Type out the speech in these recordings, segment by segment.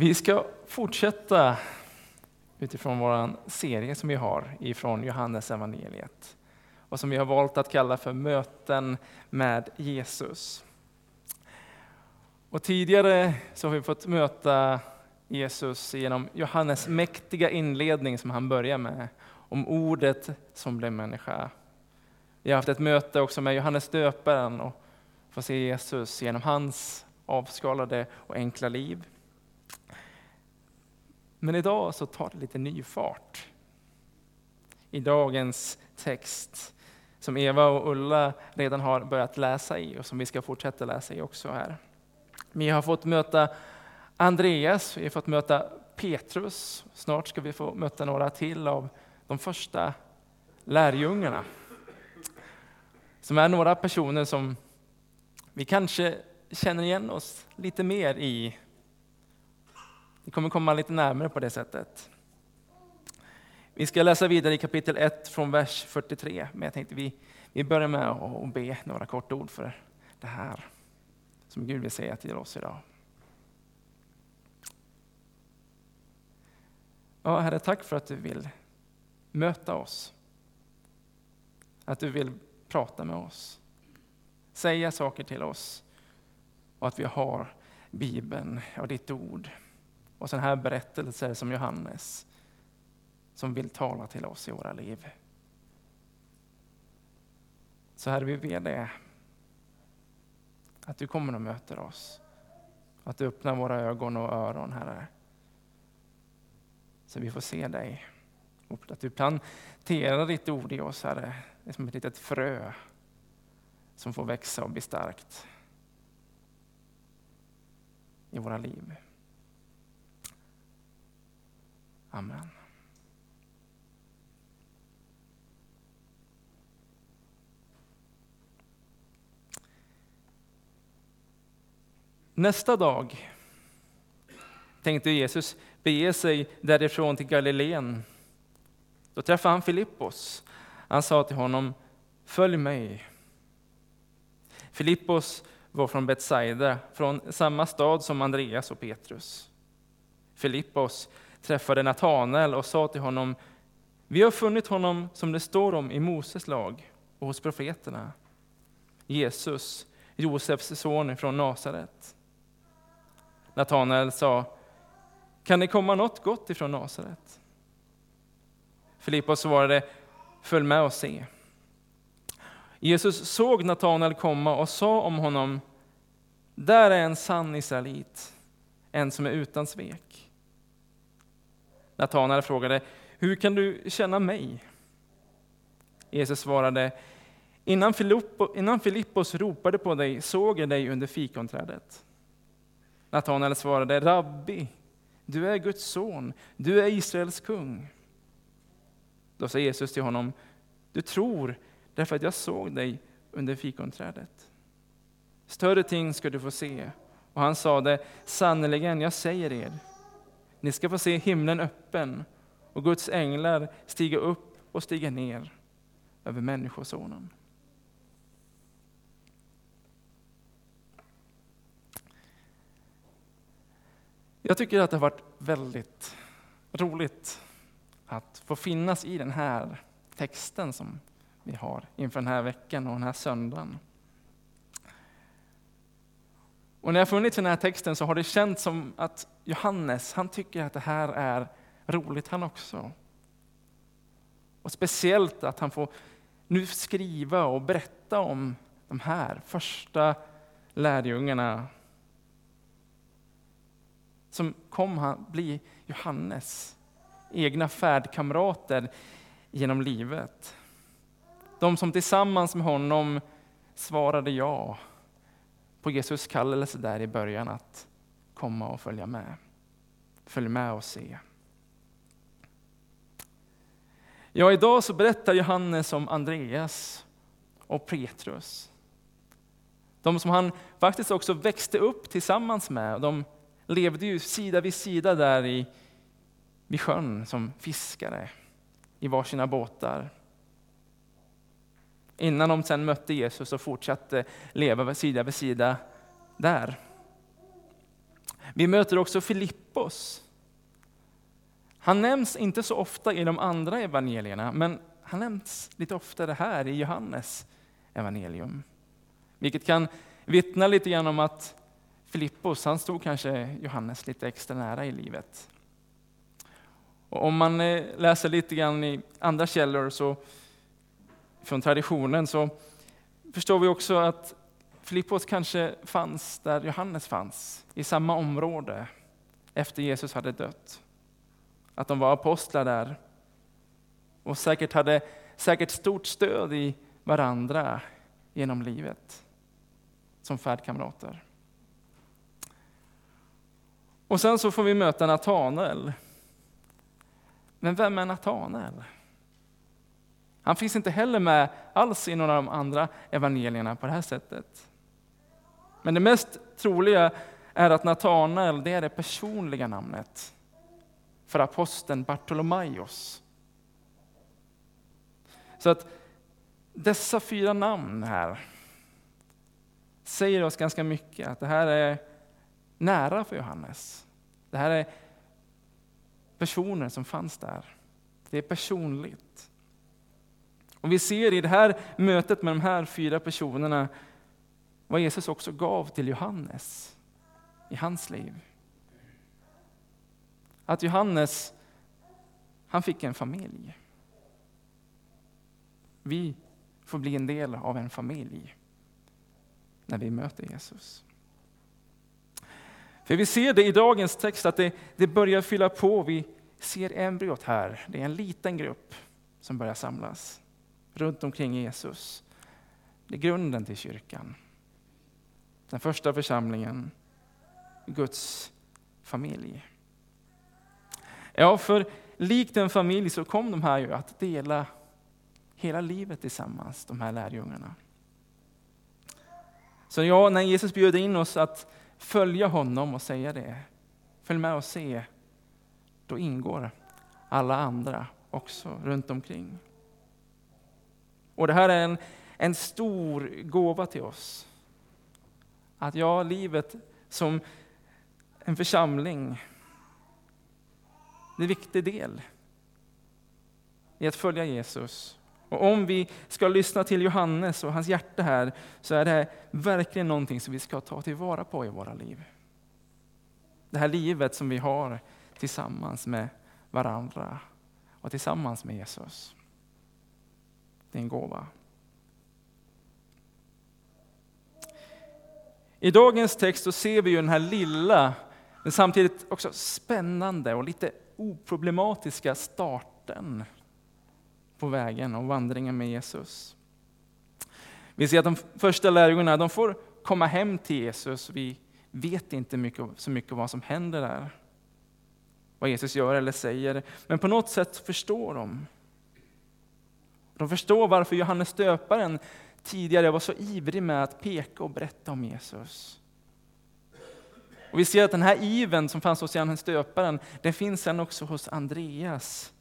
Vi ska fortsätta utifrån vår serie som vi har ifrån Johannes evangeliet och som vi har valt att kalla för möten med Jesus. Och tidigare så har vi fått möta Jesus genom Johannes mäktiga inledning som han börjar med, om ordet som blev människa. Vi har haft ett möte också med Johannes döparen och får se Jesus genom hans avskalade och enkla liv. Men idag så tar det lite ny fart. I dagens text som Eva och Ulla redan har börjat läsa i och som vi ska fortsätta läsa i också här. Vi har fått möta Andreas, vi har fått möta Petrus. Snart ska vi få möta några till av de första lärjungarna. Som är några personer som vi kanske känner igen oss lite mer i. Vi kommer komma lite närmare på det sättet. Vi ska läsa vidare i kapitel 1 från vers 43, men jag tänkte vi, vi börjar med att be några korta ord för det här som Gud vill säga till oss idag. Ja, Herre, tack för att du vill möta oss. Att du vill prata med oss, säga saker till oss och att vi har Bibeln och ditt ord och sådana här berättelser som Johannes som vill tala till oss i våra liv. Så Herre, vi ber dig att du kommer och möter oss. Att du öppnar våra ögon och öron, Herre. Så vi får se dig. Och att du planterar ditt ord i oss, Herre. Det är som ett litet frö som får växa och bli starkt i våra liv. Amen. Nästa dag tänkte Jesus bege sig därifrån till Galileen. Då träffade han Filippos. Han sa till honom, följ mig. Filippos var från Betsaida, från samma stad som Andreas och Petrus. Filippos träffade Natanael och sa till honom, vi har funnit honom som det står om i Moses lag och hos profeterna, Jesus, Josefs son från Nasaret. Natanael sa, kan det komma något gott ifrån Nasaret? Filippos svarade, följ med och se. Jesus såg Natanael komma och sa om honom, där är en sann israelit, en som är utan svek. Natanael frågade, hur kan du känna mig? Jesus svarade, innan, Filippo, innan Filippos ropade på dig såg jag dig under fikonträdet. Natanael svarade, Rabbi, du är Guds son, du är Israels kung. Då sa Jesus till honom, du tror därför att jag såg dig under fikonträdet. Större ting ska du få se. Och han sade, sannerligen, jag säger er, ni ska få se himlen öppen och Guds änglar stiga upp och stiga ner över Människosonen. Jag tycker att det har varit väldigt roligt att få finnas i den här texten som vi har inför den här veckan och den här söndagen. Och när jag funnits i den här texten så har det känts som att Johannes, han tycker att det här är roligt han också. Och speciellt att han får nu skriva och berätta om de här första lärjungarna som kom att bli Johannes egna färdkamrater genom livet. De som tillsammans med honom svarade ja på Jesus kallelse där i början att komma och följa med. Följ med och se. Ja, idag så berättar Johannes om Andreas och Petrus. De som han faktiskt också växte upp tillsammans med. De levde ju sida vid sida där i, vid sjön som fiskare i varsina båtar. Innan de sen mötte Jesus och fortsatte leva sida vid sida där. Vi möter också Filippos. Han nämns inte så ofta i de andra evangelierna, men han nämns lite oftare här i Johannes evangelium. Vilket kan vittna lite grann om att Filippos, han stod kanske Johannes lite extra nära i livet. Och om man eh, läser lite grann i andra källor så, från traditionen så förstår vi också att Filippos kanske fanns där Johannes fanns, i samma område, efter Jesus hade dött. Att de var apostlar där och säkert hade säkert stort stöd i varandra genom livet som färdkamrater. Och sen så får vi möta Natanael. Men vem är Natanael? Han finns inte heller med alls i några av de andra evangelierna på det här sättet. Men det mest troliga är att Natanael, det är det personliga namnet för aposteln Bartolomaios. Så att dessa fyra namn här säger oss ganska mycket, att det här är nära för Johannes. Det här är personer som fanns där. Det är personligt. Och vi ser i det här mötet med de här fyra personerna vad Jesus också gav till Johannes i hans liv. Att Johannes, han fick en familj. Vi får bli en del av en familj när vi möter Jesus. För vi ser det i dagens text att det, det börjar fylla på. Vi ser embryot här. Det är en liten grupp som börjar samlas runt omkring Jesus. Det är grunden till kyrkan. Den första församlingen, Guds familj. Ja, för likt en familj så kom de här ju att dela hela livet tillsammans, de här lärjungarna. Så ja, när Jesus bjöd in oss att följa honom och säga det, följ med och se, då ingår alla andra också runt omkring. Och det här är en, en stor gåva till oss. Att ja, livet som en församling, det är en viktig del i att följa Jesus. Och om vi ska lyssna till Johannes och hans hjärta här, så är det verkligen någonting som vi ska ta tillvara på i våra liv. Det här livet som vi har tillsammans med varandra och tillsammans med Jesus. Det är en gåva. I dagens text så ser vi ju den här lilla, men samtidigt också spännande och lite oproblematiska starten på vägen och vandringen med Jesus. Vi ser att de första lärjungarna de får komma hem till Jesus. Vi vet inte mycket, så mycket om vad som händer där. Vad Jesus gör eller säger. Men på något sätt förstår de. De förstår varför Johannes döparen tidigare var så ivrig med att peka och berätta om Jesus. Och vi ser att den här iven som fanns hos Johannes döparen, den finns sen också hos Andreas.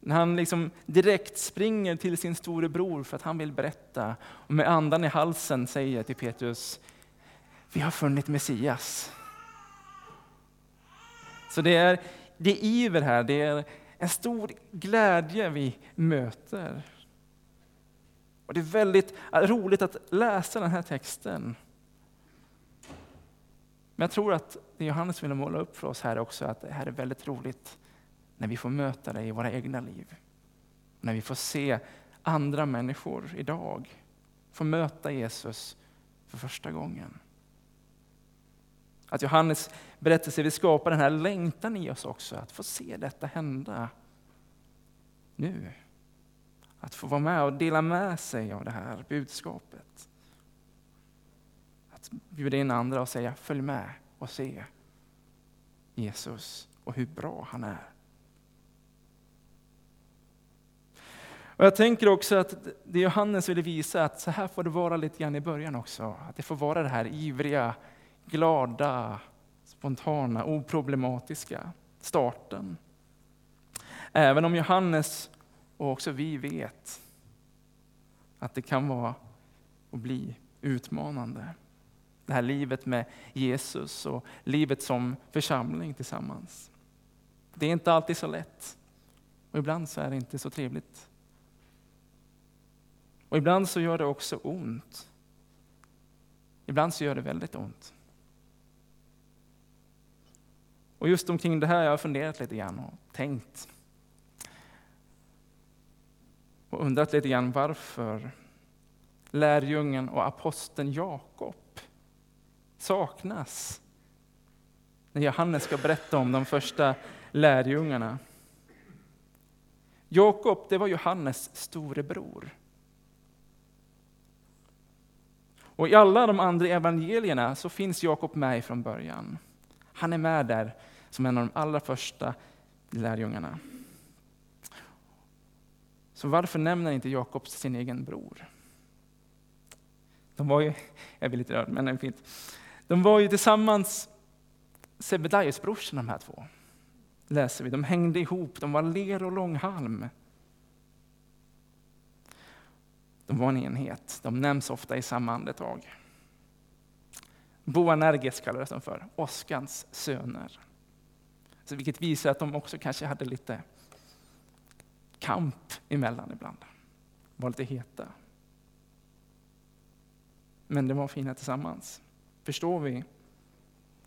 När han liksom direkt springer till sin storebror för att han vill berätta och med andan i halsen säger till Petrus, vi har funnit Messias. Så det är, det är iver här, det är en stor glädje vi möter. Och Det är väldigt roligt att läsa den här texten. Men jag tror att det Johannes vill måla upp för oss här också, att det här är väldigt roligt när vi får möta det i våra egna liv. När vi får se andra människor idag få möta Jesus för första gången. Att Johannes berättelse vill skapa den här längtan i oss också, att få se detta hända nu. Att få vara med och dela med sig av det här budskapet. Att bjuda in andra och säga, följ med och se Jesus och hur bra han är. Och jag tänker också att det Johannes ville visa, att så här får det vara lite grann i början också. Att det får vara det här ivriga, glada, spontana, oproblematiska starten. Även om Johannes och också vi vet att det kan vara och bli utmanande. Det här livet med Jesus och livet som församling tillsammans. Det är inte alltid så lätt. Och ibland så är det inte så trevligt. Och ibland så gör det också ont. Ibland så gör det väldigt ont. Och just omkring det här har jag funderat lite grann och tänkt. Och undrat lite grann varför lärjungen och aposteln Jakob saknas när Johannes ska berätta om de första lärjungarna. Jakob, det var Johannes storebror. Och i alla de andra evangelierna så finns Jakob med från början. Han är med där som en av de allra första lärjungarna. Så varför nämner inte Jakob sin egen bror? De var ju, jag blir lite rörd, men det är fint. De var ju tillsammans, Sebedaios brorsor de här två. Läser vi. De hängde ihop, de var ler och långhalm. De var en enhet, de nämns ofta i samma andetag. Boanerges kallades de för, åskans söner. Så vilket visar att de också kanske hade lite kamp emellan ibland. Var lite heta. Men de var fina tillsammans. Förstår vi?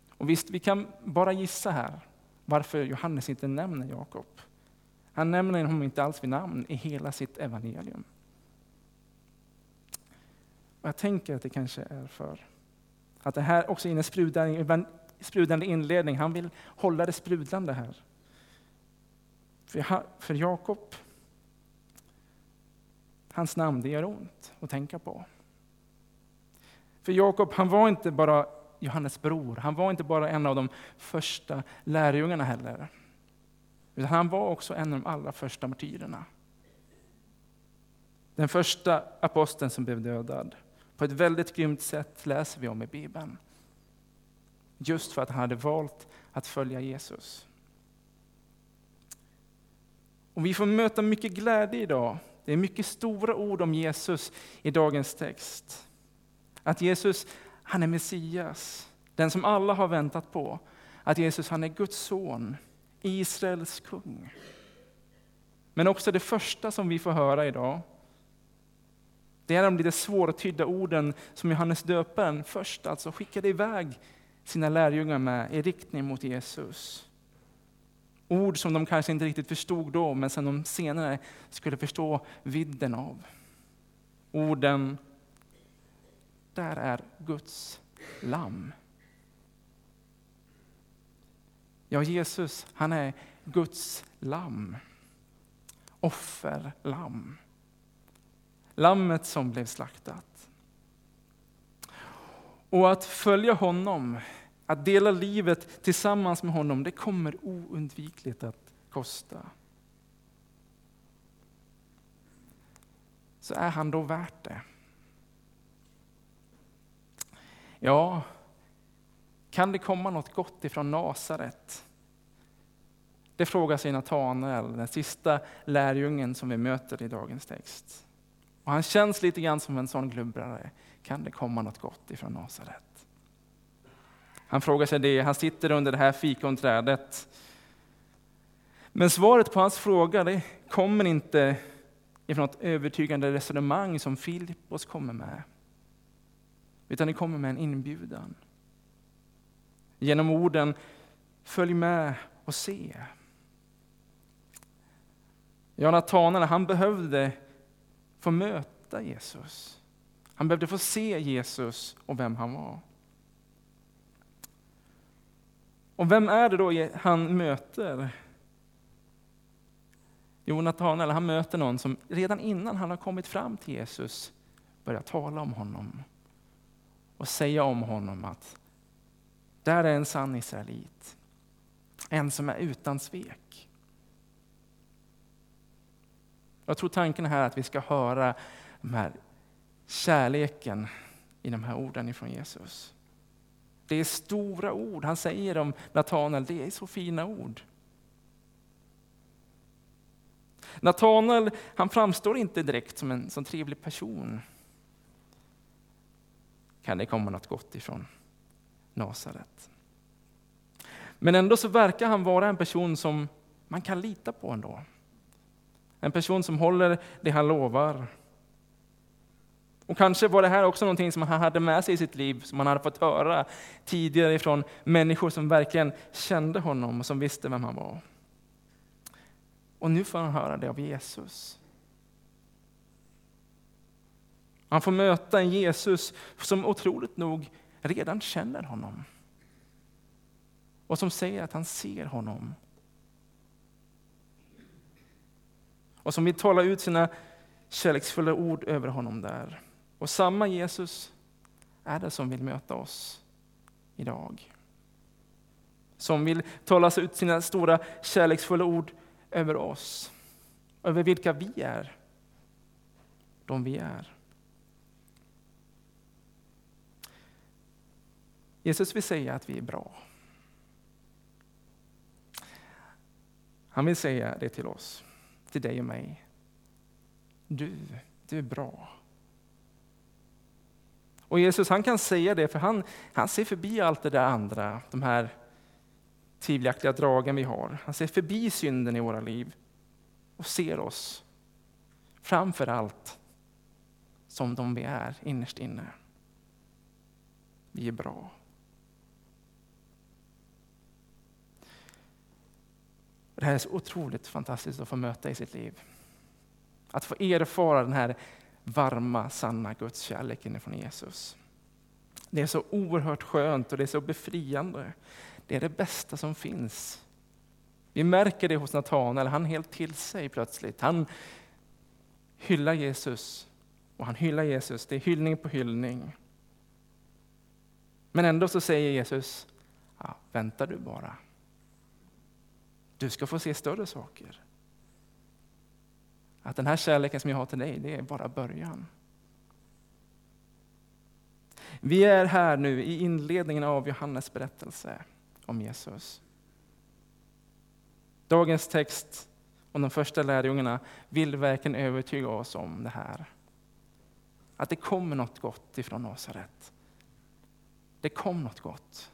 Och visst, vi kan bara gissa här varför Johannes inte nämner Jakob. Han nämner honom inte alls vid namn i hela sitt evangelium. Och jag tänker att det kanske är för att det här också är en sprudlande inledning. Han vill hålla det sprudlande här. För, för Jakob, hans namn, det gör ont att tänka på. För Jakob, han var inte bara Johannes bror, han var inte bara en av de första lärjungarna heller. Utan han var också en av de allra första martyrerna. Den första aposteln som blev dödad. På ett väldigt grymt sätt läser vi om i Bibeln. Just för att han hade valt att följa Jesus. Och vi får möta mycket glädje idag. Det är mycket stora ord om Jesus i dagens text. Att Jesus, han är Messias, den som alla har väntat på. Att Jesus, han är Guds son, Israels kung. Men också det första som vi får höra idag, det är de lite svårtydda orden som Johannes döparen först alltså skickade iväg sina lärjungar med i riktning mot Jesus. Ord som de kanske inte riktigt förstod då, men som de senare skulle förstå vidden av. Orden där är Guds lamm. Ja, Jesus, han är Guds lamm. Offerlamm. Lammet som blev slaktat. Och att följa honom, att dela livet tillsammans med honom, det kommer oundvikligt att kosta. Så är han då värt det? Ja, kan det komma något gott ifrån Nasaret? Det frågar sig Natanael, den sista lärjungen som vi möter i dagens text. Och han känns lite grann som en sån glubbrare. Kan det komma något gott ifrån Nasaret? Han frågar sig det, han sitter under det här fikonträdet. Men svaret på hans fråga det kommer inte ifrån ett övertygande resonemang som Filippos kommer med. Utan det kommer med en inbjudan. Genom orden, följ med och se. Ja, Natanael, han behövde få möta Jesus. Han behövde få se Jesus och vem han var. Och vem är det då han möter? Jo, Natanael, han möter någon som redan innan han har kommit fram till Jesus börjar tala om honom och säga om honom att där är en sann israelit. En som är utan svek. Jag tror tanken här är att vi ska höra de här kärleken i de här orden ifrån Jesus. Det är stora ord. Han säger om Natanael, det är så fina ord. Natanael, han framstår inte direkt som en sån trevlig person. kan det komma något gott ifrån Nasaret. Men ändå så verkar han vara en person som man kan lita på ändå. En person som håller det han lovar. Och kanske var det här också någonting som han hade med sig i sitt liv, som han hade fått höra tidigare från människor som verkligen kände honom och som visste vem han var. Och nu får han höra det av Jesus. Han får möta en Jesus som otroligt nog redan känner honom. Och som säger att han ser honom. Och som vill tala ut sina kärleksfulla ord över honom där. Och samma Jesus är det som vill möta oss idag. Som vill tala ut sina stora kärleksfulla ord över oss. Över vilka vi är. De vi är. Jesus vill säga att vi är bra. Han vill säga det till oss, till dig och mig. Du, du är bra. Och Jesus han kan säga det, för han, han ser förbi allt det där andra, de här tvivelaktiga dragen vi har. Han ser förbi synden i våra liv och ser oss framför allt som de vi är innerst inne. Vi är bra. Det här är så otroligt fantastiskt att få möta i sitt liv. Att få erfara den här varma, sanna Gudskärleken från Jesus. Det är så oerhört skönt och det är så befriande. Det är det bästa som finns. Vi märker det hos Natanael, han är helt till sig plötsligt. Han hyllar Jesus och han hyllar Jesus. Det är hyllning på hyllning. Men ändå så säger Jesus, ja, vänta du bara. Du ska få se större saker. Att den här kärleken som jag har till dig, det är bara början. Vi är här nu i inledningen av Johannes berättelse om Jesus. Dagens text om de första lärjungarna vill verkligen övertyga oss om det här. Att det kommer något gott ifrån Nasaret. Det kom något gott.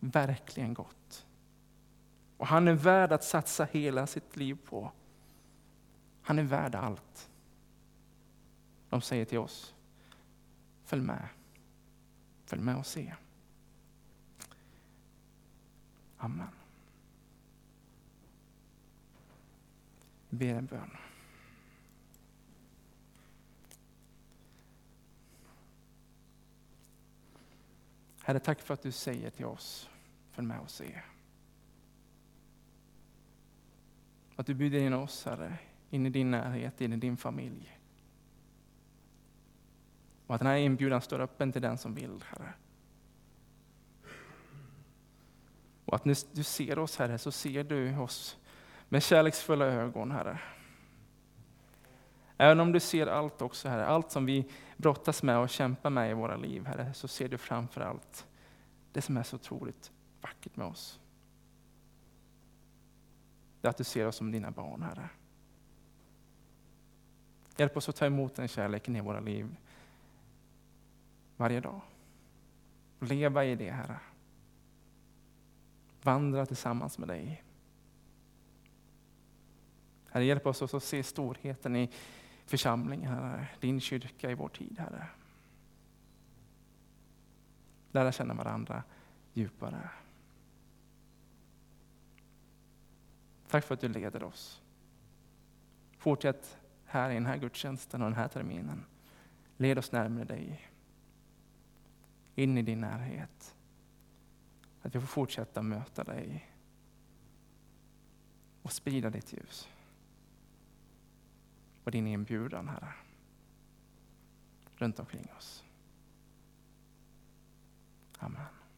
Verkligen gott. Och han är värd att satsa hela sitt liv på. Han är värd allt. De säger till oss, följ med. Följ med och se. Amen. Vi ber en bön. Herre, tack för att du säger till oss, följ med och se. Att du bjuder in oss, Herre, in i din närhet, in i din familj. Och att den här inbjudan står öppen till den som vill, Herre. Och att när du ser oss, Herre, så ser du oss med kärleksfulla ögon, Herre. Även om du ser allt också, Herre, allt som vi brottas med och kämpar med i våra liv, Herre, så ser du framför allt det som är så otroligt vackert med oss det är att du ser oss som dina barn, Herre. Hjälp oss att ta emot den kärleken i våra liv varje dag. Leva i det, Herre. Vandra tillsammans med dig. Herre, hjälp oss att se storheten i församlingen, Herre. Din kyrka i vår tid, Herre. Lära känna varandra djupare. Tack för att du leder oss. Fortsätt här i den här gudstjänsten och den här terminen. Led oss närmare dig. In i din närhet. Att vi får fortsätta möta dig och sprida ditt ljus. Och din inbjudan, Herre, runt omkring oss. Amen.